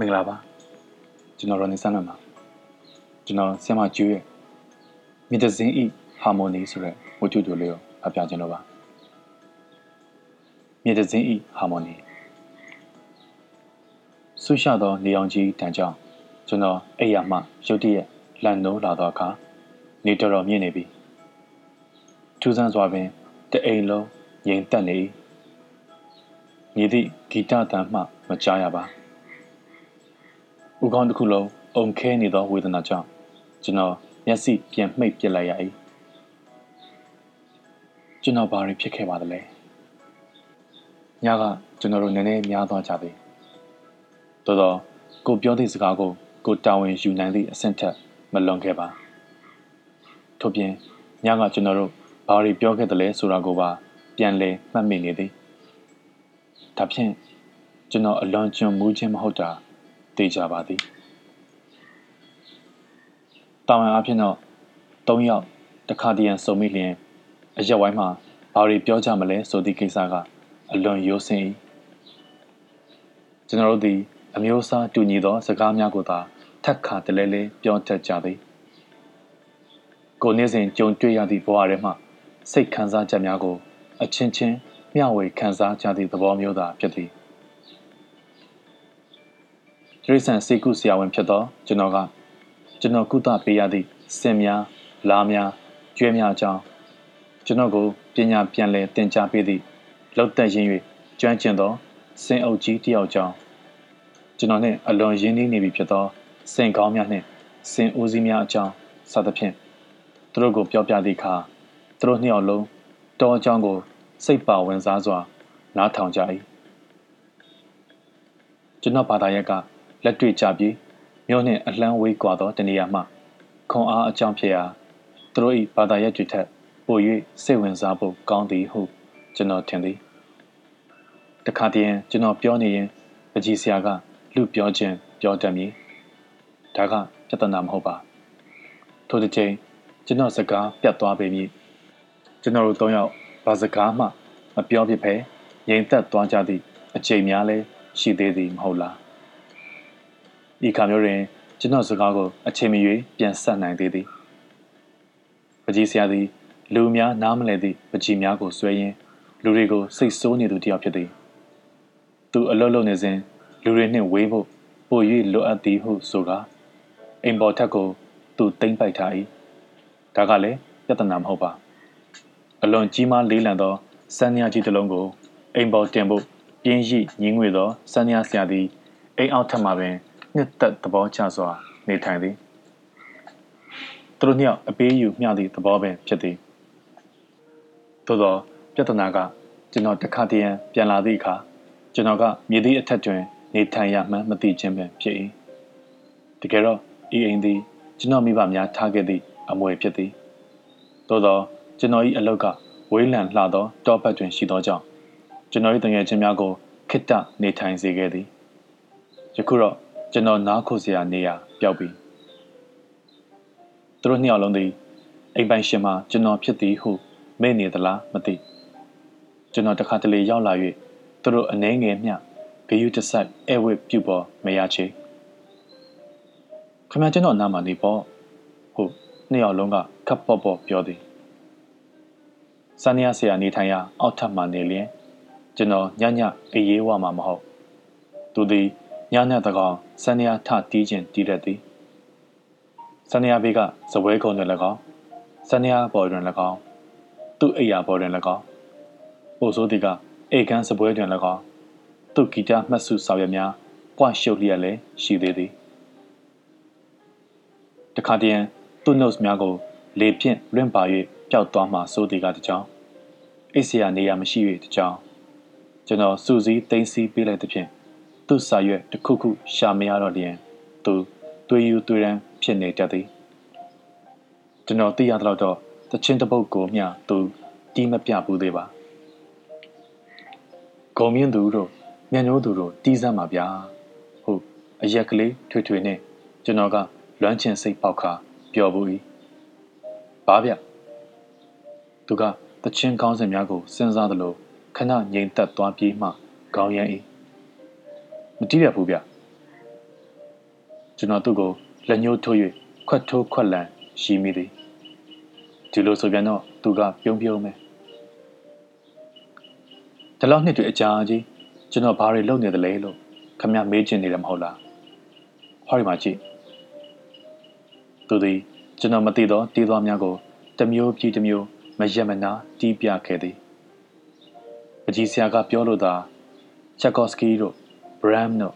မင်္ဂလာပါကျွန်တော်ရောနေဆန်းမှာကျွန်တော်ဆီယမကျူးရဲ့မီတဇင်းဤဟာမိုနီဆိုတဲ့ဝတ္ထုတိုလေးကိုဖတ်ပြခြင်းလို့ပါမီတဇင်းဤဟာမိုနီဆူရှသောနေအောင်ကြီးတန်ကြောင်ကျွန်တော်အိယာမှရုတ်တရက်လန်နိုးလာတော့အခါနေတော်တော်မြင့်နေပြီထူးဆန်းစွာပင်တအိမ်လုံးငြိမ်သက်နေမြည်သည့်ဂီတတန်မှမကြားရပါ ဥကောင်းတစ်ခုလုံးအုံခဲနေသောဝေဒနာကြောင့်ကျွန်တော်မျက်စိပြန်မှိတ်ပစ်လိုက်ရ၏ကျွန်တော်ဘာတွေဖြစ်ခဲ့ပါသလဲညကကျွန်တော်တို့နည်းနည်းများသွားကြသည်တော်တော်ကိုပြောသည့်စကားကိုကိုတာဝန်ယူနိုင်သည့်အဆင့်ထက်မလွန်ခဲ့ပါထို့ပြင်ညကကျွန်တော်တို့ဘာတွေပြောခဲ့သလဲဆိုတာကိုပါပြန်လည်မှတ်မိနေသည်ဒါဖြင့်ကျွန်တော်အလွန်ကျွံမူးခြင်းမဟုတ်တာ သိကြပါသည်တာဝန်အဖြစ်တော့၃ယောက်တခါတည်းရန်စုံမိလျင်အရက်ဝိုင်းမှာဘာတွေပြောကြမလဲဆိုသည့်ကိစ္စကအလွန်ရိုးစင်၏ကျွန်တော်တို့သည်အမျိုးအစားတူညီသောစကားများကိုသာထက်ခါတလဲလဲပြောတတ်ကြသည်ကိုနေ့စဉ်ကြုံတွေ့ရသည့်ဘဝထဲမှစိတ်ခံစားချက်များကို အချင်းချင်းမျှဝေခံစားကြသည့်သဘောမျိုးသာဖြစ်သည် တိရစ္ဆာန်စေကုဆရာဝန်ဖြစ်သောကျွန်တော်ကကျွန်တော်ကုသပေးရသည့်စင်များလားများကျွဲများအကြောင်းကျွန်တော်ကိုပညာပြန်လည်သင်ကြားပေးသည့်လောက်သက်ရင်း၍ကျွမ်းကျင်သောစင်အုပ်ကြီးတယောက်ကြောင်းကျွန်တော်နှင့်အလွန်ရင်းနှီးနေပြီဖြစ်သောစင်ကောင်းများနှင့်စင်ဦးစီးများအကြောင်းစသဖြင့်သူတို့ကိုပြောပြသည့်အခါသူတို့နှစ်ယောက်လုံးတောအကြောင်းကိုစိတ်ပါဝင်စားစွာနားထောင်ကြ၏ကျွန်တော်ဘာသာရက်က လက်တွေ့ကြပြီးမြို့နှင့်အလှမ်းဝေးကွာသောတနေရာမှခွန်အားအကြောင်းဖြစ်ရာသူတို့၏ဘာသာရက်တွေထက်ပို၍စိတ်ဝင်စားဖို့ကောင်းသည်ဟုကျွန်တော်ထင်သည်တခါတည်းကျွန်တော်ပြောနေရင်ပကြီးဆရာကလူပြောခြင်းပြောတတ်မည်ဒါကပြဿနာမဟုတ်ပါထို့တစ်ချိန်ကျွန်တော်စကားပြတ်သွားပေမည်ကျွန်တော်တို့၃ယောက်ဘာစကားမှမပြောဖြစ်ပဲငြိမ်သက်သွားကြသည့်အချိန်များလဲရှိသေးသည်မဟုတ်လား ဤခါမျိုးတွင်ကျွန်တော်စကားကိုအချိန်မရွေးပြန်ဆက်နိုင်သေးသည်ပကြီးဆရာသည်လူများနားမလည်သည့်ပကြီးများကိုဆွဲရင်းလူတွေကိုစိတ်ဆိုးနေသူတယောက်ဖြစ်သည်သူအလွတ်လွတ်နေစဉ်လူတွေနှင့်ဝေးဖို့ပို၍လိုအပ်သည်ဟုဆိုကာအိမ်ပေါ်ထက်ကိုသူတိမ့်ပိုက်ထား၏ဒါကလည်းပြဿနာမဟုတ်ပါအလွန်ကြီးမားလေးလံသောစန်းညာကြီးတစ်လုံးကိုအိမ်ပေါ်တင်ဖို့ပြင်းရှိညင်းငွေသောစန်းညာဆရာသည်အိမ်အောက်ထပ်မှာပင် နှစ်သက်သဘောကျစွာနေထိုင်သည်သူတို့နှစ်ယောက်အပေးယူမျှသည့်သဘောပင်ဖြစ်သည်သို့သောပြဿနာကကျွန်တော်တခါတည်းရန်ပြန်လာသည့်အခါကျွန်တော်ကမြေသည့်အထက်တွင် နေထိုင်ရမှန်းမသိခြင်းပင်ဖြစ်၏တကယ်တော့ဤအိမ်သည်ကျွန်တော်မိဘများထားခဲ့သည့်အမွေဖြစ်သည်သို့သောကျွန်တော်၏အလုတ်ကဝေးလံလှသောတောပတ်တွင်ရှိသောကြောင့်ကျွန်တော်၏တငယ်ချင်းများကိုခိတ္တနေထိုင်စေခဲ့သည်ယခုတော့ ကျွန်တော်နားခိုစရာနေရာပျောက်ပြီသူတို့နှစ်ယောက်လုံးသည်အိမ်ပိုင်ရှင်မှာကျွန်တော်ဖြစ်သည်ဟုမေ့နေသလားမသိကျွန်တော်တခါတလေရောက်လာ၍သူတို့အနှဲငယ်မျှဂယုတဆိုင်အဲဝစ်ပြုပေါ်မရချေခမကျွန်တော်နားမှာနေပေါ့ဟုတ်နှစ်ယောက်လုံးကခပ်ပေါ့ပေါ့ပြောသည်စန္ဒယာဆရာနေထိုင်ရာအောက်ထပ်မှနေလျင်ကျွန်တော်ညညအေးရေးဝမှာမဟုတ်သူသည် ညညတကောင်စန္ဒယာထတီးခြင်းတီးတတ်သည်စန္ဒယာဘေးကဇပွဲကုံတွင်၎င်းစန္ဒယာပေါ်တွင်၎င်းသူ့အိယာပေါ်တွင်၎င်းပိုဆိုးသည်ကအိကန်းဇပွဲတွင်၎င်းသူ့ဂီတမှတ်စုဆောင်ရွက်များကွာရှုပ်လျက်လည်းရှိသေးသည်တခါတည်းသူ့ notes များကိုလေဖြင့်လွင့်ပါ၍ပျောက်သွားမှစိုးသည်ကတကြောင်အိတ်ဆရာနေရာမရှိ၍တကြောင်ကျွန်တော်စူစည်းသိမ်းဆည်းပေးလိုက်သဖြင့် သူ့စာရွက်တစ်ခုခုရှာမရတော့လျင်သူသွေးယူသွေးရန်ဖြစ်နေတတ်သည်ကျွန်တော်သိရတော့တော့တချင်းတပုတ်ကိုမျှသူတီးမပြဘူးသေးပါဂုံမြင့်သူတို့မျက်နှိုးသူတို့တီးစမ်းပါဗျာဟုတ်အရက်ကလေးထွေထွေနဲ့ကျွန်တော်ကလွမ်းချင်စိတ်ပေါက်ခါပျော်ဘူး၏ဘာဗျသူကတချင်းကောင်းစင်များကိုစဉ်းစားသလိုခဏငြိမ်သက်သွားပြီးမှခေါင်းရမ်း၏ မတီးရဘူးဗျကျွန်တော်သူ့ကိုလက်ညှိုးထိုး၍ခွတ်ထိုးခွက်လန်ရှိမိသည်ဒီလိုဆိုပြန်တော့သူကပြုံးပြုံးမယ်ဒီလောက်နှစ်တွေအကြာကြီးကျွန်တော်ဘာတွေလုပ်နေသလဲလို့ခမမေးချင်နေတယ်မဟုတ်လားဟောဒီမှာကြည့်သူသည်ကျွန်တော်မသိသောတီးသွားများကိုတမျိုးပြီးတမျိုးမရက်မနာတီးပြခဲ့သည်ပကြီးဆရာကပြောလို့သာချက်ကော့စကီတို့ ဘရမ်တို့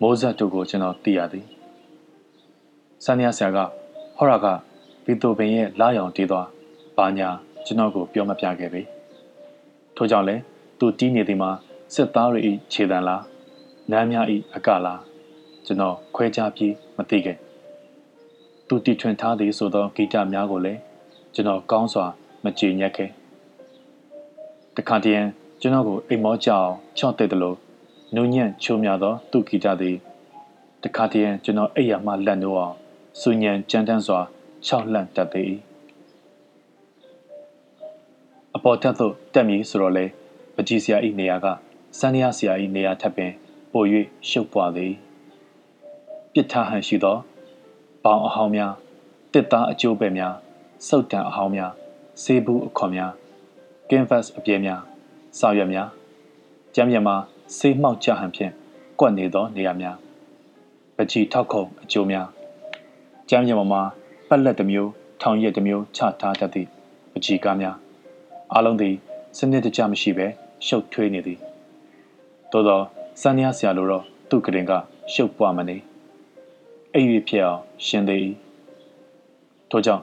မိုးဇတ်တို့ကိုကျွန်တော်သိရသည်ဆန်နီယာဆရာကဟောရာကဘီတိုပင်ရဲ့လာရောင်တီးသွားဘာညာကျွန်တော်ကိုပြောမပြခဲ့ပေထို့ကြောင့်လည်းသူတီးနေသည်မှာစစ်သားတွေ၏ခြေတံလားနမ်းများ၏အကလားကျွန်တော်ခွဲခြားပြီးမသိခဲ့သူတီထွင်ထားသည်ဆိုသောဂီတများကိုလည်းကျွန်တော်ကောင်းစွာမကြည်ညက်ခဲ့တခါတည်းကျွန်တော်ကိုအိမ်မောကြောင်ချော့တဲ့တယ်လို့ နုညံ့ချိုးများသော သူဂီတသည်တခါတည်းကျွန်တော်အိပ်ရမှလက်နိုးအောင်စူညံကြမ်းတမ်းစွာခြောက်လှန့်တတ်သည်အပေါ်တက်သို့တက်မည်ဆိုတော့လေပကြီးဆရာ၏နေရာကစန္ဒယာဆရာ၏နေရာထပ်ပင်ပို၍ရှုပ်ပွားသည်ပြစ်ထားဟန်ရှိသောပေါင်အဟောင်းများတစ်သားအကျိုးပဲ့များစုတ်တံအဟောင်းများဆေးဘူးအခွန်များကင်ဗတ်အပြဲများစာရွက်များကျမ်းမြမှာ ဆေးမှောက်ကြဟန်ဖြင့်ကွက်နေသောနေရာများပကြီးထောက်ခုံအကျိုးများကျမ်းမြမှာပက်လက်တစ်မျိုးထောင်ရက်တစ်မျိုးချထားတတ်သည့်ပကြီးကားများအလုံးသည်စနစ်တကျမရှိဘဲရှုပ်ထွေးနေသည်သို့သောစံရဆရာလိုတော့သူ့ကရင်ကရှုပ်ပွားမနေအိပ်၍ဖြစ်အောင်ရှင်သေး၏ထို့ကြောင့်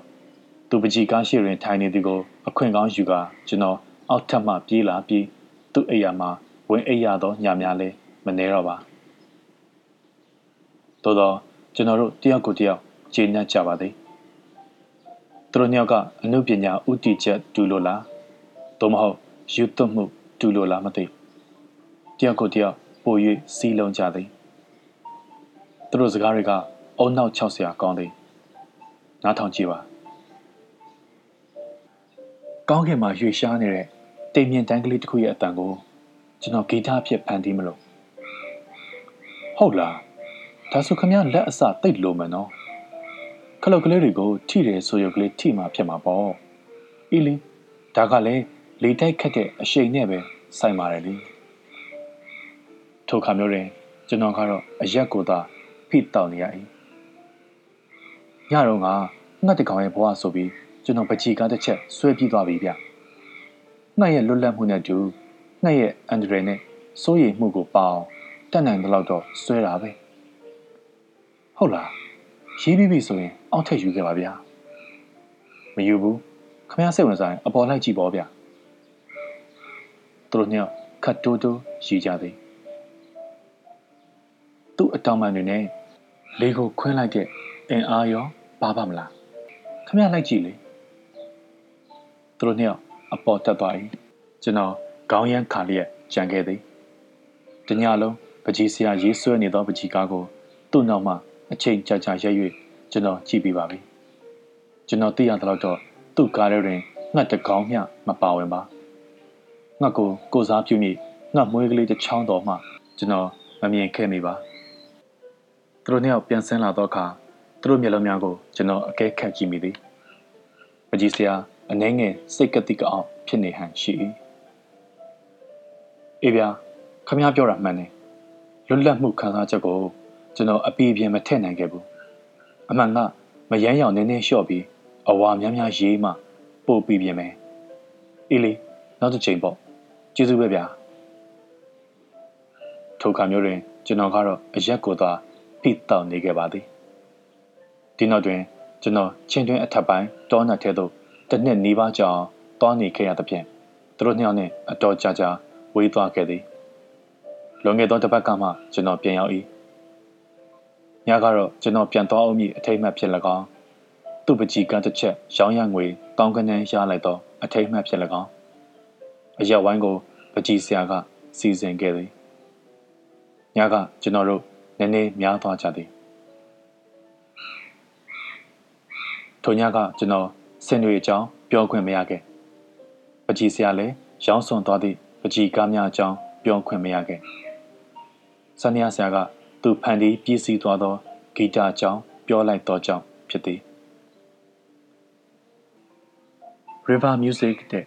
သူပကြီးကားရှိတွင်ထိုင်နေသည်ကိုအခွင့်ကောင်းယူကာကျွန်တော်အောက်ထပ်မှပြေးလာပြီးသူ့အိယာမှာ ဝင်အိပ်ရသောညများလဲမနေတော့ပါသို့တော့ကျွန်တော်တို့တယောက်ကိုတယောက်ခြေနှက်ကြပါသည်သူတို့ညောက်ကအမှုပညာဥတီချက်တူလို့လားသို့မဟုတ်ယူသွမှုတူလို့လားမသိတယောက်ကိုတယောက်ပို၍စီးလုံးကြသည်သူတို့စကားတွေကအုံနောက်၆ဆရာကောင်းသည်နားထောင်ကြည့်ပါကောင်းကင်မှာရွေရှားနေတဲ့တိမ်မြင့်တန်းကလေးတစ်ခုရဲ့အတန်ကို ကျွန်တော်ဂီတအဖြစ်ဖန်တီးမလို့ဟုတ်လားဒါဆိုခမရလက်အစတိတ်လို့မယ်နော်ခလုတ်ကလေးတွေကိုထိတယ်ဆိုရုပ်ကလေးထိမှဖြစ်မှာပေါ့အီလီဒါကလည်းလေတိုက်ခတ်တဲ့အရှိန်နဲ့ပဲဆိုင်ပါတယ်လေထိုခါမျိုးတွင်ကျွန်တော်ကတော့အရက်ကိုသာဖိတောက်နေရ၏ညတော့ကငှက်တကောင်ရဲ့ဘဝဆိုပြီးကျွန်တော်ပချီကားတစ်ချက်ဆွဲပြီးသွားပြီဗျငှက်ရဲ့လွတ်လပ်မှုနဲ့တူ ငှက်ရဲ့အန်ဒရယ်နဲ့စိုးရိမ်မှုကိုပေါအောင်တက်နိုင်တဲ့လောက်တော့ဆွဲတာပဲဟုတ်လားရေးပြီးပြီဆိုရင်အောက်ထက်ယူခဲ့ပါဗျာမယူဘူးခမရစိတ်ဝင်စားရင်အပေါ်လိုက်ကြည့်ပေါ့ဗျာသူတို့ညခတ်တိုးတိုးရှိကြသည်သူ့အတောင်ပံတွေနဲ့လေကိုခွင်းလိုက်တဲ့အင်အားရောပါပါမလားခမရလိုက်ကြည့်လေသူတို့ညအပေါ်တက်သွား၏ကျွန်တော် ခေါင်းရမ်းခါလျက်ကြံခဲ့သည်တညလုံးပကြီးဆရာရေးဆွဲနေသောပကြီးကားကိုသူ့နောက်မှအချိန်ကြာကြာရက်၍ကျွန်တော်ကြည့်ပြီးပါပြီကျွန်တော်သိရသလောက်တော့သူ့ကားထဲတွင်ငှက်တကောင်းမျှမပါဝင်ပါငှက်ကိုကိုစားပြုမိငှက်မွေးကလေးတစ်ချောင်းတော်မှကျွန်တော်မမြင်ခဲ့မိပါသူတို့နှစ်ယောက်ပြန်ဆင်းလာတော့အခါသူတို့မျက်လုံးများကိုကျွန်တော်အကဲခတ်ကြည့်မိသည်ပကြီးဆရာအနှဲငယ်စိတ်ကတိကအောင်ဖြစ်နေဟန်ရှိ၏ အေးဗျာခမည်းပြောတာမှန်တယ်လွတ်လပ်မှုခံစားချက်ကိုကျွန်တော်အပီးပြင်းမထည့်နိုင်ခဲ့ဘူးအမှန်ကမယမ်းရောင်နည်းနည်းလျှော့ပြီးအဝါများများရေးမှပို့ပြီးပြင်မယ်အေးလေနောက်တစ်ချိန်ပေါ့ကျေးဇူးပဲဗျာထိုခါမျိုးတွင်ကျွန်တော်ကတော့အရက်ကိုသာဖိတောက်နေခဲ့ပါသည်ဒီနောက်တွင်ကျွန်တော်ချင်းတွင်အထက်ပိုင်းတောနတ်ထဲသို့တစ်နှစ်နီးပါးကြာတောနေခဲ့ရသဖြင့်သူတို့နှစ်ယောက်နှင့်အတော်ကြာကြာ ဝေးသွားခဲ့သည်လွန်ခဲ့သောတစ်ပတ်ကမှကျွန်တော်ပြန်ရောက်၏ညကတော့ကျွန်တော်ပြန်သွားအောင်မည်အထိတ်မှတ်ဖြစ်၎င်းသူ့ပကြီးကတစ်ချက်ရောင်းရငွေတောင်းကနန်းရလိုက်သောအထိတ်မှတ်ဖြစ်၎င်းအရက်ဝိုင်းကိုပကြီးဆရာကစီစဉ်ခဲ့သည်ညကကျွန်တော်တို့နည်းနည်းများသွားကြသည်ထိုညကကျွန်တော်ဆင်တွေအကြောင်းပြောခွင့်မရခဲ့ပကြီးဆရာလည်းရောင်းစွန်သွားသည့် ပကြီးကားများအကြောင်းပြောခွင့်မရခဲ့ဆန်နီယာဆရာကသူဖန်တီးပြည့်စည်သွားသောဂီတအကြောင်းပြောလိုက်တော့ကြောင်းဖြစ်သည် River Music တဲ့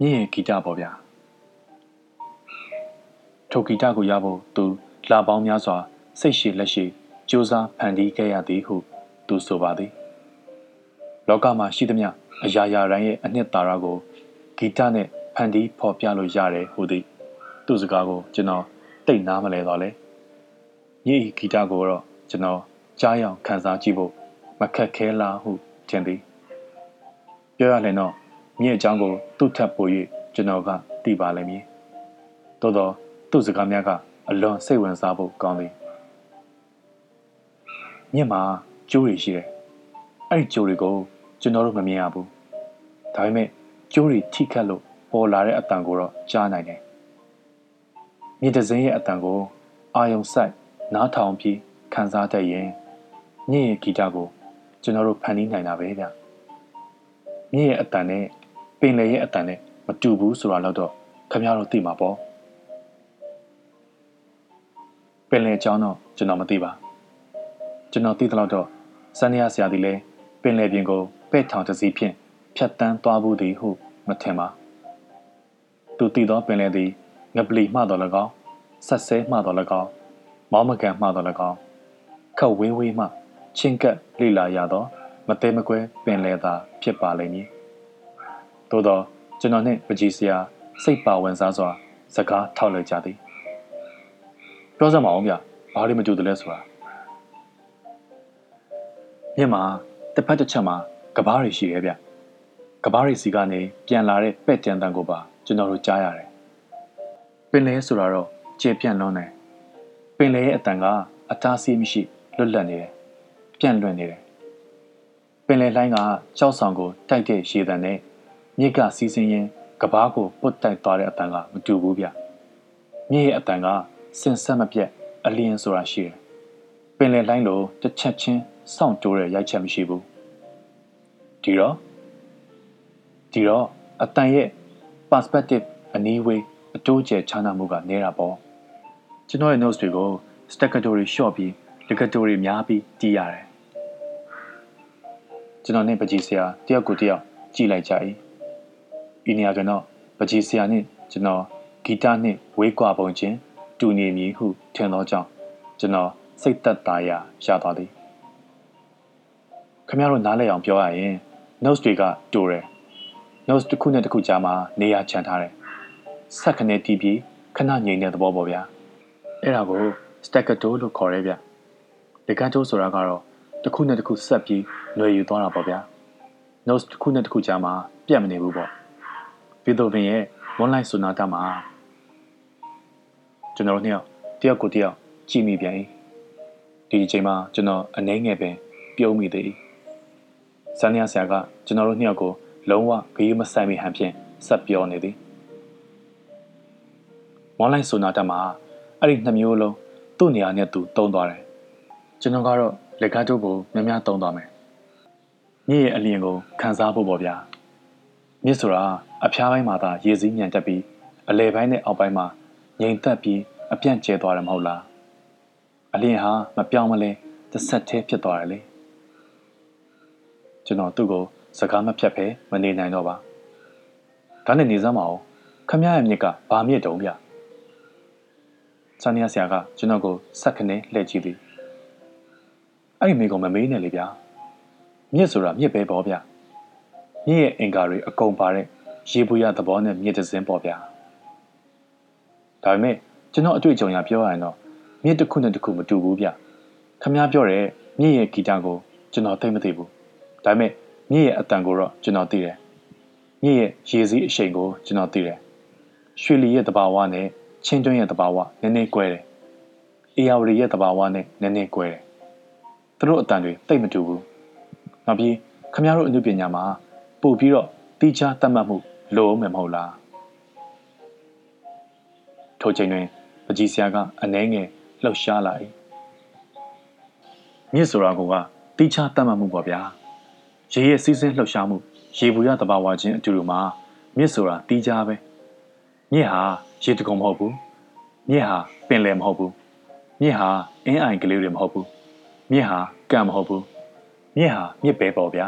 မြင့်ရဲ့ဂီတပေါ့ဗျာထိုဂီတကိုရဖို့သူလာပေါင်းများစွာစိတ်ရှိလက်ရှိကြိုးစားဖန်တီးခဲ့ရသည်ဟုသူဆိုပါသည်လောကမှာရှိသမျှအရာရာတိုင်းရဲ့အနှစ်သာရကိုဂီတနဲ့ ဖန်တီးဖော်ပြလို့ရတယ်ဟုသည်သူ့စကားကိုကျွန်တော်တိတ်နားမလဲတော့လေညဤဂီတကိုတော့ကျွန်တော်ကြားရောက်ခန်းစားကြည့်ဖို့မခက်ခဲလားဟုထင်သည်ပြောရရင်တော့မြင့်အကြောင်းကိုသူ့ထပ်ပို၍ကျွန်တော်ကသိပါလိမ့်မည်သို့တော့သူ့စကားများကအလွန်စိတ်ဝင်စားဖို့ကောင်းသည်မြင့်မှာကျိုးတွေရှိတယ်အဲ့ဒီကျိုးတွေကိုကျွန်တော်တို့မမြင်ရဘူးဒါပေမဲ့ကျိုးတွေထိခတ်လို့ ပေါ်လာတဲ့အတန်ကိုတော့ကြားနိုင်တယ်မြင့်တစင်းရဲ့အတန်ကိုအာယုံဆိုင်နားထောင်ပြီးခံစားတတ်ရင်မြင့်ရဲ့ဂီတကိုကျွန်တော်တို့ဖန်တီးနိုင်တာပဲဗျမြင့်ရဲ့အတန်နဲ့ပင်လယ်ရဲ့အတန်နဲ့မတူဘူးဆိုတာတော့ခင်ဗျားတို့သိမှာပေါ့ပင်လယ်အကြောင်းတော့ကျွန်တော်မသိပါကျွန်တော်သိသလောက်တော့စန္ဒယာဆရာသည်လည်းပင်လယ်ပြင်ကိုပဲ့ထောင်တစည်းဖြင့်ဖြတ်တန်းသွားဘူးသည်ဟုမထင်ပါ သူတည်သောပင်လယ်သည်ငပလီမှတော်၎င်းဆက်ဆဲမှတော်၎င်းမောင်းမကန်မှတော်၎င်းခတ်ဝေးဝေးမှချင်းကပ်လိလာရသောမသေးမကွဲပင်လယ်သာဖြစ်ပါလိမ့်မည်သို့သောကျွန်တော်နှင့်ပကြီးစရာစိတ်ပါဝင်စားစွာ စကားထောက်လိုက်ကြသည်ပြောစမ်းပါအောင်ဗျဘာလို့မကြိုတယ်လဲဆိုတာမြင့်မှာတစ်ဖက်တစ်ချက်မှာကဘားတွေရှိရဲ့ဗျကဘားတွေစီကနေပြန်လာတဲ့ပဲ့တန်တန်ကိုပါ ကျွန်တော်တို့ကြားရတယ်ပင်လယ်ဆိုတာတော့ကျေပြန့်လွန်းတယ်ပင်လယ်ရဲ့အတန်ကအတားဆီးမရှိလွတ်လပ်နေတယ်ပြန့်လွင့်နေတယ်ပင်လယ်လှိုင်းကကြောက်ဆောင်ကိုတိုက်တဲ့ရေတံနဲ့မြစ်ကစီးစင်းရင်ကဘားကိုပုတ်တိုက်သွားတဲ့အတန်ကမတူဘူးဗျမြစ်ရဲ့အတန်ကစင်ဆက်မပြတ်အလင်းဆိုတာရှိတယ်ပင်လယ်လှိုင်းလိုတစ်ချက်ချင်းစောင့်တိုးတဲ့ရိုက်ချက်မရှိဘူးဒီတော့ဒီတော့အတန်ရဲ့ perspective အနည်းဝေးအတိုးကျချမ်းသာမှုကနေတာပေါ့ကျွန်တော်ရဲ့ notes တွေကို staccato တွေ short ပြီး legato တွေများပြီးတီးရတယ်ကျွန်တော်နဲ့ပကြီးဆရာတယောက်ကိုတယောက်ကြည့်လိုက်ကြ၏ဤနေရာကတော့ပကြီးဆရာနဲ့ကျွန်တော်ဂီတနဲ့ဝေးကွာပုံချင်းတူနေမည်ဟုထင်သောကြောင့်ကျွန်တော်စိတ်သက်သာရာရသွားသည်ခင်ဗျားတို့နားလည်အောင်ပြောရရင် notes တွေကတူတယ် notes တစ်ခုနဲ့တစ်ခုကြားမှာနေရာချန်ထားတယ်ဆက်ခနဲ့တီးပြီးခဏငြိမ်တဲ့သဘောပေါ့ဗျာအဲ့ဒါကို staccato လို့ခေါ်ရဲဗျ legato ဆိုတာကတော့တစ်ခုနဲ့တစ်ခုဆက်ပြီးຫນွေယူသွားတာပေါ့ဗျာ notes တစ်ခုနဲ့တစ်ခုကြားမှာပြတ်မနေဘူးပေါ့ဘီတိုဗင်ရဲ့ Moonlight Sonata မှာကျွန်တော်တို့နှစ်ယောက်တယောက်ကိုတယောက်ကြည့်မိပြန်၏ဒီအချိန်မှာကျွန်တော်အနှဲငယ်ပင်ပြုံးမိသေး၏ဆန်နီယာဆရာကကျွန်တော်တို့နှစ်ယောက်ကို လုံးဝဂရုမစိုက်မိဟန်ဖြင့်ဆက်ပြောနေသည်မွန်လိုက်ဆိုနာတက်မှာအဲ့ဒီနှစ်မျိုးလုံးသူ့နေရာနဲ့သူတုံးသွားတယ်ကျွန်တော်ကတော့လက်ကားတို့ကိုများများတုံးသွားမယ်မြင့်ရဲ့အလျင်ကိုခံစားဖို့ပေါ့ဗျာမြစ်ဆိုတာအဖျားပိုင်းမှာသာရေစည်းညံတက်ပြီးအလဲပိုင်းနဲ့အောက်ပိုင်းမှာငြိမ်သက်ပြီးအပြန့်ကျဲသွားတယ်မဟုတ်လားအလျင်ဟာမပြောင်းမလဲတစ်ဆက်တည်းဖြစ်သွားတယ်လေကျွန်တော်သူ့ကို စကားမဖြတ်ဖဲမနေနိုင်တော့ပါဒါနဲ့နေစမ်းမအောင်ခမရရဲ့မြစ်ကဘာမြစ်တုံးဗျဆန်နီယာဆရာကကျွန်တော်ကိုဆက်ခနဲ့လှည့်ကြည့်သည်အဲ့ဒီမိကောင်မမေးနဲ့လေဗျာမြစ်ဆိုတာမြစ်ပဲပေါ့ဗျမြစ်ရဲ့အင်္ကာတွေအကုန်ပါတဲ့ရေဘူးရသဘောနဲ့မြစ်တစ်စင်းပေါ့ဗျာဒါပေမဲ့ကျွန်တော်အတွေ့အကြုံရပြောရရင်တော့မြစ်တစ်ခုနဲ့တစ်ခုမတူဘူးဗျခမားပြောတဲ့မြစ်ရဲ့ဂီတကိုကျွန်တော်သိမသိဘူးဒါပေမဲ့ မြစ်ရဲ့အတန်ကိုတော့ကျွန်တော်သိတယ်မြစ်ရဲ့ရေစည်းအရှိန်ကိုကျွန်တော်သိတယ်ရွှေလီရဲ့တဘာဝနဲ့ချင်းတွင်းရဲ့တဘာဝနည်းနည်းကွဲတယ်အေယာဝတီရဲ့တဘာဝနဲ့နည်းနည်းကွဲတယ်သူတို့အတန်တွေတိတ်မတူဘူးနောက်ပြီးခမားတို့အမှုပညာမှာပို့ပြီးတော့တိကျသတ်မှတ်မှုလိုအောင်မဟုတ်လားထိုချိန်တွင်ပကြီးဆရာကအနှဲငယ်လှုပ်ရှားလာ၏မြစ်ဆိုတာကတိကျသတ်မှတ်မှုပေါ့ဗျာ ရေရဲ့စီးစင်းလှုပ်ရှားမှုရေဘူးရတဘာဝချင်းအတူတူမှာမြစ်ဆိုတာတိကျပဲမြစ်ဟာရေတကုံမဟုတ်ဘူးမြစ်ဟာပင်လယ်မဟုတ်ဘူးမြစ်ဟာအင်းအိုင်ကလေးတွေမဟုတ်ဘူးမြစ်ဟာကံမဟုတ်ဘူးမြစ်ဟာမြစ်ပဲပေါ့ဗျာ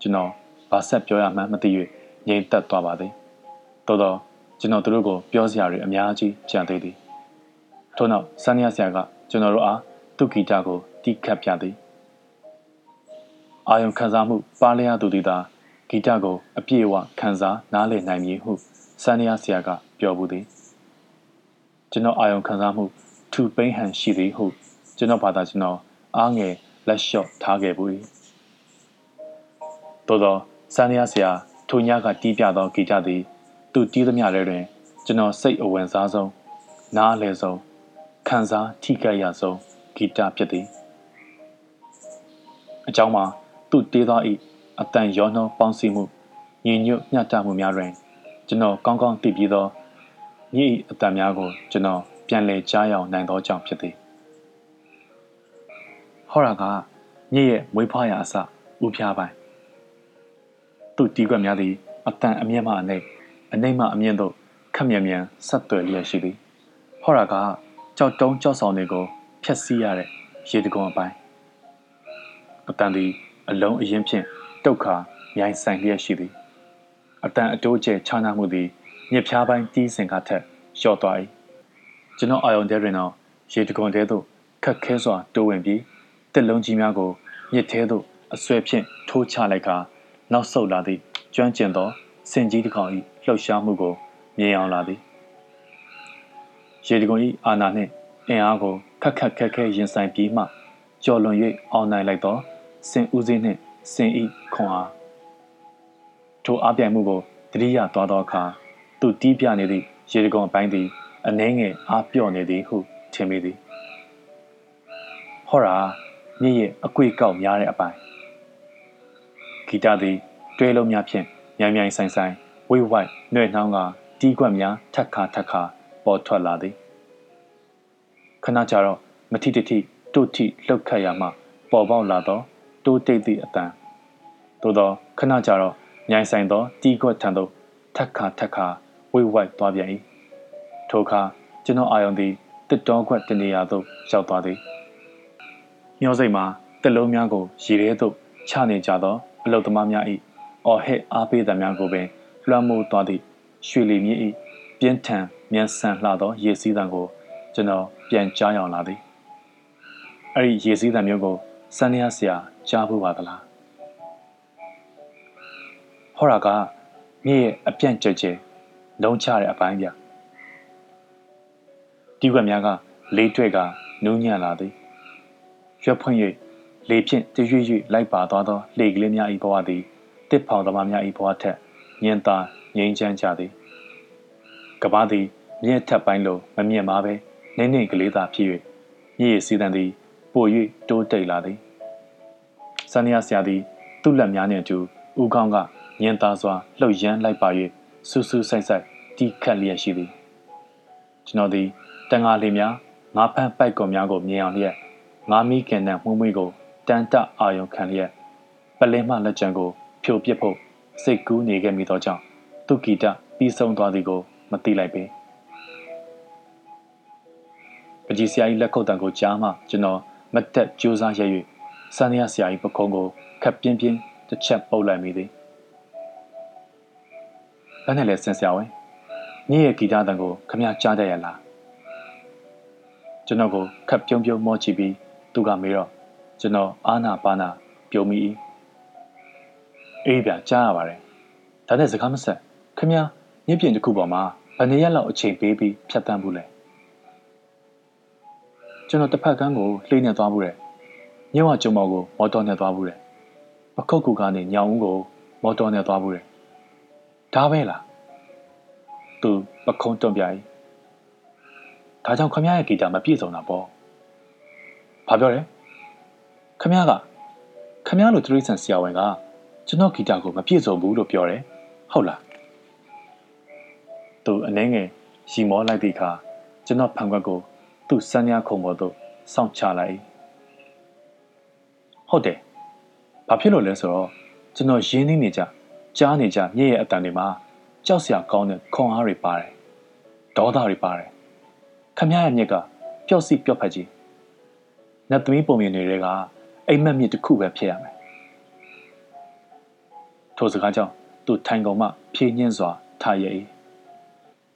ကျွန်တော်ဘာဆက်ပြောရမှန်းမသိ၍ငြိမ်သက်သွားပါသည်တော်တော့ကျွန်တော်တို့ကိုပြောစရာတွေအများကြီးကြံသေးသည်ထို့နောက်ဆန်းရဆရာကကျွန်တော်တို့အားသူဂီတကိုတီးခတ်ပြသည် အာယုံခံစားမှုပါလျားသူသည်သာဂီတကိုအပြည့်အဝခံစားနားလည်နိုင်မည်ဟုဆန်းရဆရာကပြောဘူးသည်ကျွန်တော်အာယုံခံစားမှုထူပိန်ဟန်ရှိသည်ဟုကျွန်တော်ဘာသာကျွန်တော်အားငယ်လက်လျှော့ထားခဲ့ဘူး၏သို့သောဆန်းရဆရာထိုညကတီးပြသောဂီတသည်သူတီးသမျှလည်းတွင် ကျွန်တော်စိတ်အဝင်စားဆုံးနားလည်ဆုံးခံစားထိခိုက်ရဆုံးဂီတဖြစ်သည်အကြောင်းမှာ သူတေးသောဤအတန်ရောနှောပေါင်းစည်းမှုညီညွတ်မျှတမှုများတွင်ကျွန်တော်ကောင်းကောင်းသိပြီးသောညီအတန်များကိုကျွန်တော်ပြန်လည်ကြားရောက်နိုင်သောကြောင့်ဖြစ်သည်ဟောရာကညရဲ့မွေးဖွားရာအစဥပြပိုင်းသူတီးကွက်များသည်အတန်အမျက်မှအနှိမ့်အနှိမ့်မှအမြင့်သို့ခက်မြန်မြန်ဆက်သွယ်လျက်ရှိသည်ဟောရာကကြောက်တုံးကြောက်ဆောင်တွေကိုဖျက်ဆီးရတဲ့ရေတကုံအပိုင်းအတန်သည် အလုံးအရင်ဖြင့်တုတ်ခါမြိုင်ဆိုင်လျက်ရှိသည်အတန်အတိုးကျဲခြားနာမှုသည်မြစ်ဖျားပိုင်းတီးစင်ကထက်လျှော့သွား၏ကျွန်တော်အာယုံတဲတွင်တော့ရေတကုံတဲသို့ခက်ခဲစွာတိုးဝင်ပြီးတစ်လုံးကြီးများကိုမြစ်ထဲသို့အဆွဲဖြင့်ထိုးချလိုက်ကာနောက်ဆုတ်လာသည့်ကျွမ်းကျင်သောစင်ကြီးတစ်ကောင်၏လှုပ်ရှားမှုကိုမြင်အောင်လာသည်ရေဒီကွန်၏အာနာနှင့်အင်အားကိုခက်ခက်ခဲခဲရင်ဆိုင်ပြီးမှကျော်လွန်၍အောင်နိုင်လိုက်သော စင်ဦးစင်းနှင့်စင်ဤခွန်အားထိုအားပြိုင်မှုကိုတတိယသွားသောအခါသူတီးပြနေသည့်ရေဒီကွန်အပိုင်းသည်အနှဲငယ်အားပြော့နေသည်ဟုထင်မိသည်ဟောရာမြည့်ရဲ့အကွေကောက်များတဲ့အပိုင်းဂီတသည်တွဲလုံးများဖြင့်မြိုင်မြိုင်ဆိုင်ဆိုင်ဝိဝိုက်နှွဲ့နှောင်းကတီးကွက်များထက်ခါထက်ခါပေါ်ထွက်လာသည်ခဏကြာတော့မတိတတိတို့တိလှုပ်ခတ်ရမှပေါ်ပေါက်လာသော တိုးတိတ်သည့်အတန်သို့သောခဏကြာတော့မြိုင်ဆိုင်သောတီးကွက်ထံသို့ထက်ခါထက်ခါဝိဝိုက်သွားပြန်၏ထိုအခါကျွန်တော်အာယုံသည်တစ်တောခွက်တနေရာသို့ရောက်သွားသည်မျောစိတ်မှာတက်လုံးများကိုရေထဲသို့ချနေကြသောအလုသမားများ၏အော်ဟစ်အားပေးသမျှကိုပင်လွှမ်းမိုးသွားသည့်ရွှေလီမြစ်၏ပြင်းထန်မြန်ဆန်လှသောရေစီးသံကိုကျွန်တော်ပြန်ကြားရောက်လာသည်အဲ့ဒီရေစီးသံမျိုးကို စန်းရဆရာကြားဖို့ပါသလားဟောရာကမြည့်ရဲ့အပြန့်ကြဲကြဲလုံးချတဲ့အပိုင်းပြတီးွက်များကလေးတွေ့ကနူးညံ့လာသည်ရွက်ဖွင့်၍လေဖြင့်တရွေ့ရွေ့လိုက်ပါသွားသောလှေကလေးများ၏ဘဝသည်တစ်ဖောင်သမားများ၏ဘဝထက်ညင်သာငြိမ်းချမ်းကြသည်ကဘာသည်မြင့်ထက်ပိုင်းလိုမမြင့်မားပဲနင်းနေကလေးသာဖြစ်၍မြည်ရစီတန်သည် ပို၍တိုးတိတ်လာသည်ဆန်နီယာဆရာသည်သူ့လက်များနှင့်အတူဦးခေါင်းကညင်သာစွာလှုပ်ရမ်းလိုက်ပါ၍ဆူဆူဆိုင်ဆိုင်တီးခတ်လျက်ရှိသည်ကျွန်တော်သည်တန်ငါလေးများငါးဖမ်းပိုက်ကွန်များကိုမြင်အောင်လျက်ငါးမီးကန်တဲ့မှုမွေးကိုတန်တအာယုံခံလျက်ပလင်းမလက်ကျန်ကိုဖြိုပစ်ဖို့စိတ်ကူးနေခဲ့မိသောကြောင့်သူဂီတပြီးဆုံးသွားသည်ကိုမသိလိုက်ပေပကြီးဆရာကြီးလက်ခုပ်တံကိုကြားမှကျွန်တော် မတ်တက်ကြိုးစားရ၍စန္ဒရဆရာကြီးပခုံးကိုခပ်ပြင်းပြင်းတစ်ချက်ပုတ်လိုက်မိသည်။ဘာနဲ့လဲဆင်ဆရာဝင်။ညရဲ့ဂီတတံကိုခမကြားတတ်ရလား။ကျွန်တော်ကိုခပ်ပြုံးပြုံးမောချပြီးသူကမေးတော့ကျွန်တော်အာနာပါနာပြုံးမိ၏။အေးဗျာကြားရပါတယ်။ဒါနဲ့စကားမဆက်ခမမြင့်ပြင်တစ်ခုပေါ်မှာဘယ်နှစ်ရက်လောက်အချိန်ပေးပြီးဖြတ်တန်းဘူးလဲ ကျွန်တော်တစ်ဖက်ကန်းကိုလှိမ့်နေသွားဘူးတယ်ညဝကျုံမော်ကိုမော်တော်နဲ့သွားဘူးတယ်ပခုတ်ကူကနေညောင်ဦးကိုမော်တော်နဲ့သွားဘူးတယ်ဒါပဲလားသူပခုံးတွန့်ပြ၏ဒါကြောင့်ခမရဲ့ဂီတာမပြည့်စုံတာပေါ့ဘာပြောလဲခမကခမလိုတရိษံဆရာဝန်ကကျွန်တော်ဂီတာကိုမပြည့်စုံဘူးလို့ပြောတယ်ဟုတ်လားသူအနှဲငယ်ရီမောလိုက်သည့်အခါကျွန်တော်ဖန်ခွက်ကို သူ့စမ်းညာခုံပေါ်သို့စောင့်ချလိုက်ဟုတ်တယ်ဘာဖြစ်လို့လဲဆိုတော့ကျွန်တော်ရင်းနှီးနေကြကြားနေကြမြည့်ရဲ့အတန်တွေမှာကြောက်စရာကောင်းတဲ့ခွန်အားတွေပါတယ်ဒေါသတွေပါတယ်ခမရရဲ့မြက်ကပျော့စီပျော့ဖက်ကြီးနတ်သမီးပုံမြင်တွေကအိမ်မက်မြစ်တစ်ခုပဲဖြစ်ရမယ်ထိုစကားကြောင့်သူထိုင်ကုန်မှဖြည့်ညင်းစွာထားရ၏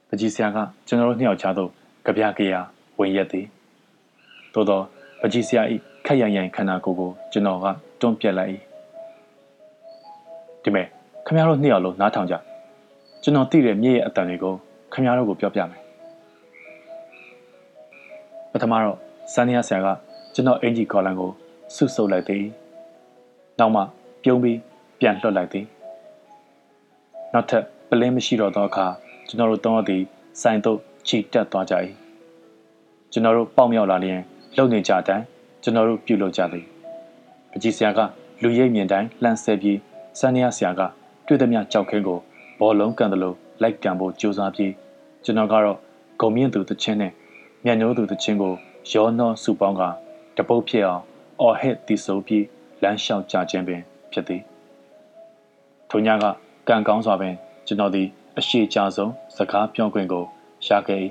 ပကြီးဆရာကကျွန်တော်တို့နှစ်ယောက်ချားသို့ကြပြကြရာ ဝင်ရက်သည်သို့သောပကြီးဆရာ၏ခက်ရရိုင်ခန္ဓာကိုယ်ကိုကျွန်တော်ကတွန်းပြက်လိုက်၏ဒီမဲ့ခမရတို့နှစ်ယောက်လုံးနားထောင်ကြကျွန်တော်သိတဲ့မြေရဲ့အတန်တွေကိုခမရတို့ကိုပြောပြမယ်ပထမတော့စန်းနီယာဆရာကကျွန်တော်အင်ဂျီကော်လန်ကိုဆုပ်ဆုပ်လိုက်သည်နောက်မှပြုံးပြီးပြန်လွှတ်လိုက်သည်နောက်ထပ်ပလင်းမရှိတော့သောအခါကျွန်တော်တို့တောင်းသည်ဆိုင်သို့ခြိတက်သွားကြ၏ ကျွန်တော်တို့ပေါက်မြောက်လာလျင်လုံနေကြတိုင်းကျွန်တော်တို့ပြုလုပ်ကြသည်အကြီးဆရာကလူရိပ်မြင်တိုင်းလှမ်းဆဲပြီးစန်းနီယာဆရာကတွေ့သည်များကြောက်ခင်းကိုဘောလုံးကန်တယ်လို့လိုက်ကန်ဖို့ကြိုးစားပြီးကျွန်တော်ကတော့ဂုံမြင့်သူတချင်းနဲ့မြတ်ညိုးသူတချင်းကိုရောနှောစုပေါင်းကတပုတ်ဖြစ်အောင်အော်ဟစ်တီဆိုပြီးလမ်းလျှောက်ကြခြင်းပင်ဖြစ်သည်ထိုညကကံကောင်းစွာပင်ကျွန်တော်သည်အရှိကြဆုံးစကားပြောခွင့်ကိုရခဲ့၏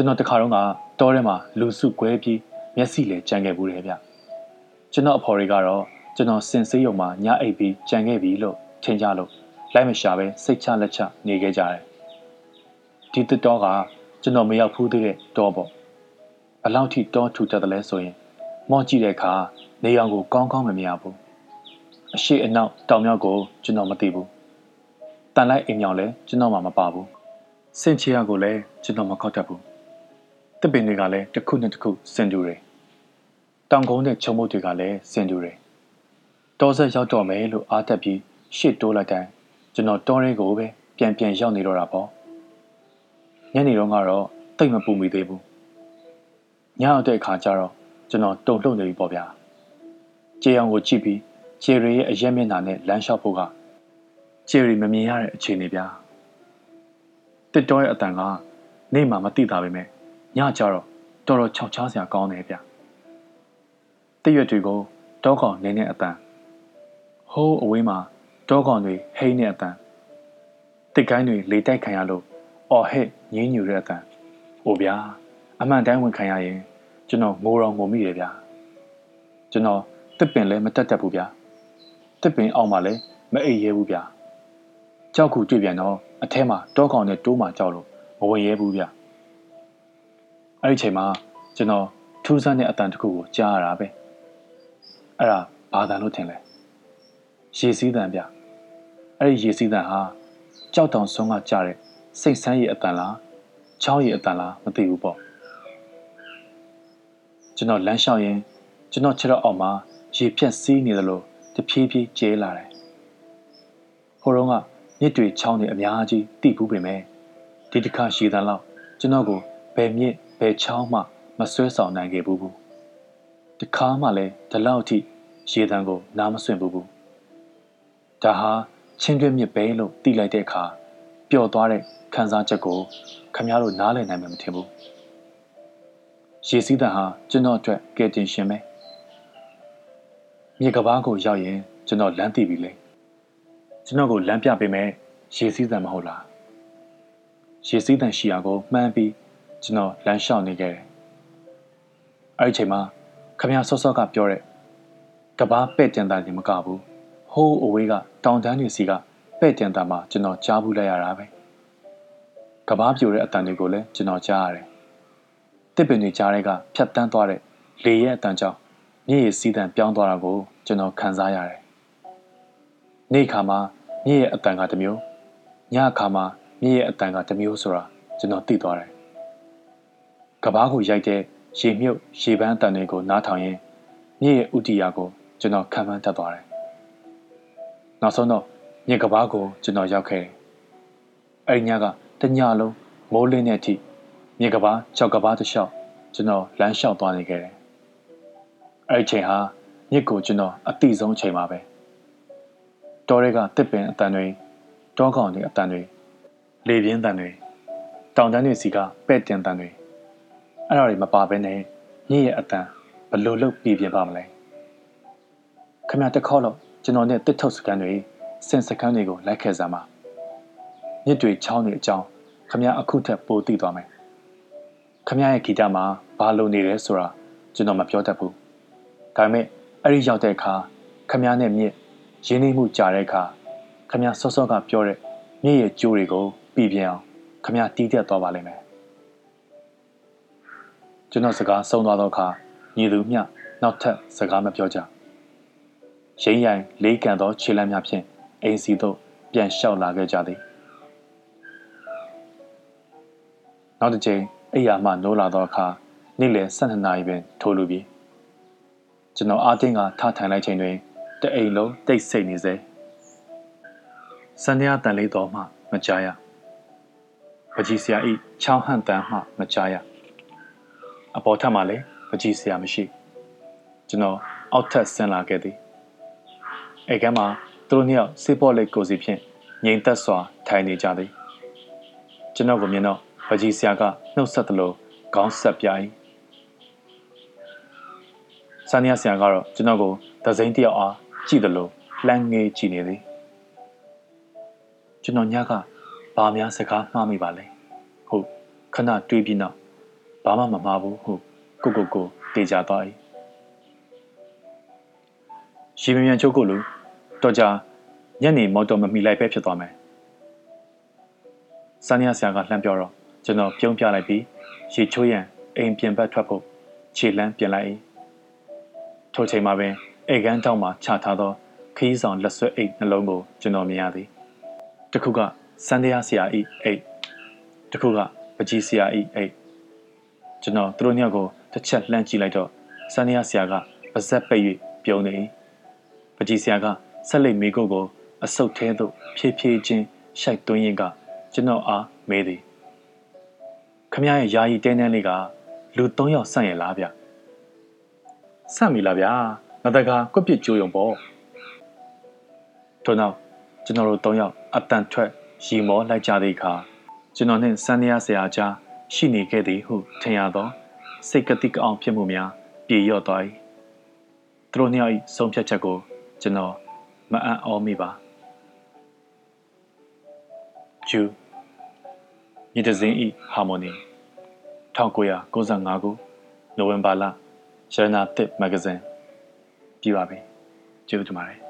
ကျွန်တော်တခါတော့ကတောထဲမှာလူစုကွဲပြီးမျက်စိလေကြံခဲ့ဘူးတယ်ဗျကျွန်တော်အဖော်တွေကတော့ကျွန်တော်စင်စေးရုံမှာညအိပ်ပြီးကြံခဲ့ပြီလို့ထင်ကြလို့လိုက်မရှာပဲစိတ်ချလက်ချနေခဲ့ကြတယ်ဒီတတော်ကကျွန်တော်မရောက်ဖူးသေးတဲ့တောပေါ့ဘလောက်ထိတောထူတတ်တယ်လဲဆိုရင် မော့ကြည့်တဲ့အခါနေအောင်ကိုကောင်းကောင်းမမြင်ရဘူးအရှိအနောက်တောင်မြောက်ကိုကျွန်တော်မသိဘူးတန်လိုက်အိမ်မြောင်လည်းကျွန်တော်မှမပါဘူးစင်ချီယာကိုလည်းကျွန်တော်မခောက်တတ်ဘူး တပင်တွေကလည်းတစ်ခုနဲ့တစ်ခုစင်တူတယ်တောင်ကုန်းတဲ့ချုံမုတ်တွေကလည်းစင်တူတယ်တောဆက်ရောက်တော့မယ်လို့အားတက်ပြီးရှေ့တိုးလိုက်တိုင်းကျွန်တော်တောရဲကိုပဲပြန်ပြန်ရောက်နေတော့တာပေါ့ညနေတော့ကတော့တိတ်မပူမိသေးဘူးညအောင်တဲ့အခါကျတော့ကျွန်တော်တုံ့လှုပ်နေပြီပေါ့ဗျာကြေအောင်ကိုကြည့်ပြီးဂျယ်ရီရဲ့အရက်မျက်နှာနဲ့လမ်းလျှောက်ဖို့ကဂျယ်ရီမမြင်ရတဲ့အခြေအနေဗျာတစ်တော်ရဲ့အတန်ကနေမှမသိတာပဲမဲ့ ညကျတော့တော်တော်ခြောက်ချားစရာကောင်းတယ်ဗျတရွက်တွေကိုတောကောင်နေနေအတန်ဟိုးအဝေးမှာတောကောင်တွေဟိန်းနေအတန်တစ်ကိုင်းတွေလေတိုက်ခံရလို့အော်ဟစ်ငင်းညူတဲ့အတန်။အိုဗျာအမှန်တိုင်းဝင်ခံရရင်ကျွန်တော်ငိုတော်ငိုမိတယ်ဗျာ။ကျွန်တော်တစ်ပင်လည်းမတက်တတ်ဘူးဗျာ။တစ်ပင်အောက်မှာလည်းမအိပ်ရဲဘူးဗျာ။ကြောက်ခုတွေ့ပြန်တော့အထဲမှာတောကောင်နဲ့တိုးမှကြောက်လို့မဝင်ရဲဘူးဗျာ။ အဲ့ဒီချိန်မှာကျွန်တော်ထူးဆန်းတဲ့အတန်တစ်ခုကိုကြားရတာပဲ။အဲ့ဒါဘာတန်လို့ထင်လဲ။ရေစည်းတန်ဗျ။အဲ့ဒီရေစည်းတန်ဟာကြောက်တောင်ဆုံးကကြားတဲ့စိတ်ဆန်းရည်အတန်လားချောင်းရည်အတန်လားမသိဘူးပေါ့ကျွန်တော်လမ်းလျှောက်ရင်ကျွန်တော်ခြေတော့အောက်မှာရေဖြက်စီးနေသလိုတဖြည်းဖြည်းကျဲလာတယ်ဟိုတော့ကမြစ်တွေချောင်းတွေအများကြီးတိဘူးပေမဲ့ဒီတစ်ခါရှည်တန်လောက်ကျွန်တော်ကိုဘယ်မြစ် ဘယ်ချောင်းမှမဆွဲဆောင်နိုင်ခဲ့ဘူးဘူးတခါမှလည်းဒီလောက်ထိရေတံကိုနားမဆွင့်ဘူးဘူးဒါဟာချင်းတွင်းမြစ်ပဲလို့သိလိုက်တဲ့အခါပျော်သွားတဲ့ခံစားချက်ကိုခမည်းတော်နားလည်နိုင်မှာမထင်ဘူးရေစည်းတန်ဟာကျွန်တော်အတွက်ကဲတင်ရှင်ပဲမြေကဘာကိုရောက်ရင်ကျွန်တော်လမ်းသိပြီလေကျွန်တော်ကိုလမ်းပြပေးမယ်ရေစည်းတန်မဟုတ်လားရေစည်းတန်ရှိရာကိုမှန်းပြီး ကျွန်တော်လမ်းလျှောက်နေခဲ့တယ်အဲ့ဒီချိန်မှာခမည်းဆော့ဆော့ကပြောတဲ့ကဘာပဲ့တင်တာကြီးမကဘူးဟိုးအဝေးကတောင်တန်းတွေစီကပဲ့တင်တာမှာကျွန်တော်ကြားဘူးလိုက်ရတာပဲ။ကဘာပြိုတဲ့အတန်တွေကိုလည်းကျွန်တော်ကြားရတယ်။တစ်ပင်တွေကြားတဲ့ကဖြတ်တန်းသွားတဲ့လေရဲ့အတန်ကြောင့်မြေရဲ့စီးတန်ပြောင်းသွားတာကိုကျွန်တော်ခံစားရတယ်။နေ့ခါမှာမြေရဲ့အတန်ကတစ်မျိုးညခါမှာမြေရဲ့အတန်ကတစ်မျိုးဆိုတာကျွန်တော်သိသွားတယ်။ ကဘာကိုရိုက်တဲ့ရေမြုပ်ရေပန်းအတန်တွေကိုနားထောင်ရင်မြေရဲ့ဥတီယာကိုကျွန်တော်ခံမှန်းတတ်သွားတယ်။နောက်ဆုံးတော့မြေကဘာကိုကျွန်တော်ရောက်ခဲ့တယ်။အဲဒီညကတညလုံးမိုးလင်းတဲ့အထိမြေကဘာကြောက်ကဘာတစ်လျှောက်ကျွန်တော်လမ်းလျှောက်သွားနေခဲ့တယ်။အဲ့ဒီချိန်ဟာမြစ်ကိုကျွန်တော်အတိဆုံးချိန်ပါပဲ။တောတွေကတစ်ပင်အတန်တွေတောကောင်တွေအတန်တွေလေပြင်းတန်တွေတောင်တန်းတွေစီကပဲ့တင်တန်တွေ အဲ့ဒါတွေမပါဘဲနဲ့မြစ်ရဲ့အတန်ဘလို့လို့ပြည်ပြပါမလဲ။ခမတစ်ခေါက်တော့ကျွန်တော်နဲ့တစ်ထုတ်စကန်တွေစင်စကန်တွေကိုလိုက်ခဲ့စမ်းပါမြစ်တွေချောင်းတွေအကြောင်းခမအခုထက်ပိုသိသွားမယ်ခမရဲ့ဂီတမှာဘာလို့နေလဲဆိုတာကျွန်တော်မပြောတတ်ဘူးဒါပေမဲ့အဲ့ဒီရောက်တဲ့အခါခမနဲ့မြင့်ရင်းနှီးမှုကြာတဲ့အခါခမစောစောကပြောတဲ့မြင့်ရဲ့ကြိုးတွေကိုပြည်ပြအောင်ခမတီးတက်သွားပါလိမ့်မယ် ကျွန်တော်စကားဆုံးသွားတော့အခါညီသူမျှနောက်ထပ်စကားမပြောကြရင်းရိုင်လေးကန်သောခြေလမ်းများဖြင့်အိမ်စီသို့ပြန်လျှောက်လာခဲ့ကြသည်နောက်တစ်ချိန်အိယာမှနိုးလာသောအခါနေ့လယ်12နာရီပင်ထိုးလူပြီးကျွန်တော်အားတင်းကထထိုင်လိုက်ချိန်တွင်တအိမ်လုံးတိတ်ဆိတ်နေစေစန္ဒယာတန်လေးတော်မှမကြားရပကြီးဆရာဤချောင်းဟန်တန်မှမကြားရ အပေါ်ထပ်မှလည်းပကြီးဆရာမရှိကျွန်တော်အောက်ထပ်ဆင်းလာခဲ့သည်အဲကမှာသူတို့နှစ်ယောက်စေပေါ်လက်ကိုစီဖြင့်ငြိမ်သက်စွာထိုင်နေကြသည်ကျွန်တော်ကမြင်တော့ပကြီးဆရာကနှုတ်ဆက်သလိုခေါင်းဆက်ပြ၏ဆန်နီယာဆရာကတော့ကျွန်တော်ကိုသစိမ်းတယောက်အားကြည့်သလိုလှမ်းငေးကြည့်နေသည်ကျွန်တော်ညကဘာများစကားမှားမိပါလဲဟုတ်ခဏတွေးပြီးနောက် ဘာမှမမှားဘူးဟုတ်ကိုကိုကိုတေချာသွား၏ရှင်မြန်ချုပ်ကိုလူတော့ကြညနေမော်တော်မမီလိုက်ပဲဖြစ်သွားမယ်ဆန်နီယာဆရာကလှမ်းပြောတော့ကျွန်တော်ပြုံးပြလိုက်ပြီးရေချိုးရန်အိမ်ပြင်ဘက်ထွက်ဖို့ခြေလမ်းပြင်လိုက်၏ထိုချိန်မှာပင်အိတ်ကန်းတောက်မှချထားသောခီးဆောင်လက်ဆွဲအိတ်နှလုံးကိုကျွန်တော်မြင်ရသည်တစ်ခုကစန္ဒယာဆရာဤအိတ်တစ်ခုကပကြီးဆရာဤအိတ် ကျွန်တော်သူတို့ညကိုတစ်ချက်လှမ်းကြည့်လိုက်တော့စန္ဒယာဆရာကပါဇက်ပိတ်၍ပြုံးနေ၏ပကြီးဆရာကဆက်လက်မိကုတ်ကိုအဆုတ်သေးသို့ဖြည်းဖြည်းချင်းရှိုက်သွင်းရင်ကကျွန်တော်အားမေးသည်ခမရဲ့ယာယီတင်းတန်းလေးကလူ၃ယောက်ဆန့်ရလားဗျဆန့်ပြီလားဗျာငါတကာကွက်ပစ်ကြိုးရုံပေါ့ထို့နောက်ကျွန်တော်တို့၃ယောက်အတန်ထွက်ရီမောလိုက်ကြသည့်အခါကျွန်တော်နှင့်စန်းရဆရာကြား ရှိနေခဲ့သည်ဟုထင်ရသော စိတ်ကတိကအောင်ဖြစ်မှုများပြေလျော့သွား၏သူတို့နှစ်ယောက်၏ဆုံးဖြတ်ချက်ကိုကျွန်တော်မအံ့ဩမိပါဂျူညီတစင်းဤဟာမိုနီ1995ခုနိုဝင်ဘာလရန်နာတစ်မဂ္ဂဇင်းပြပါပြီကျေးဇူးတင်ပါတယ်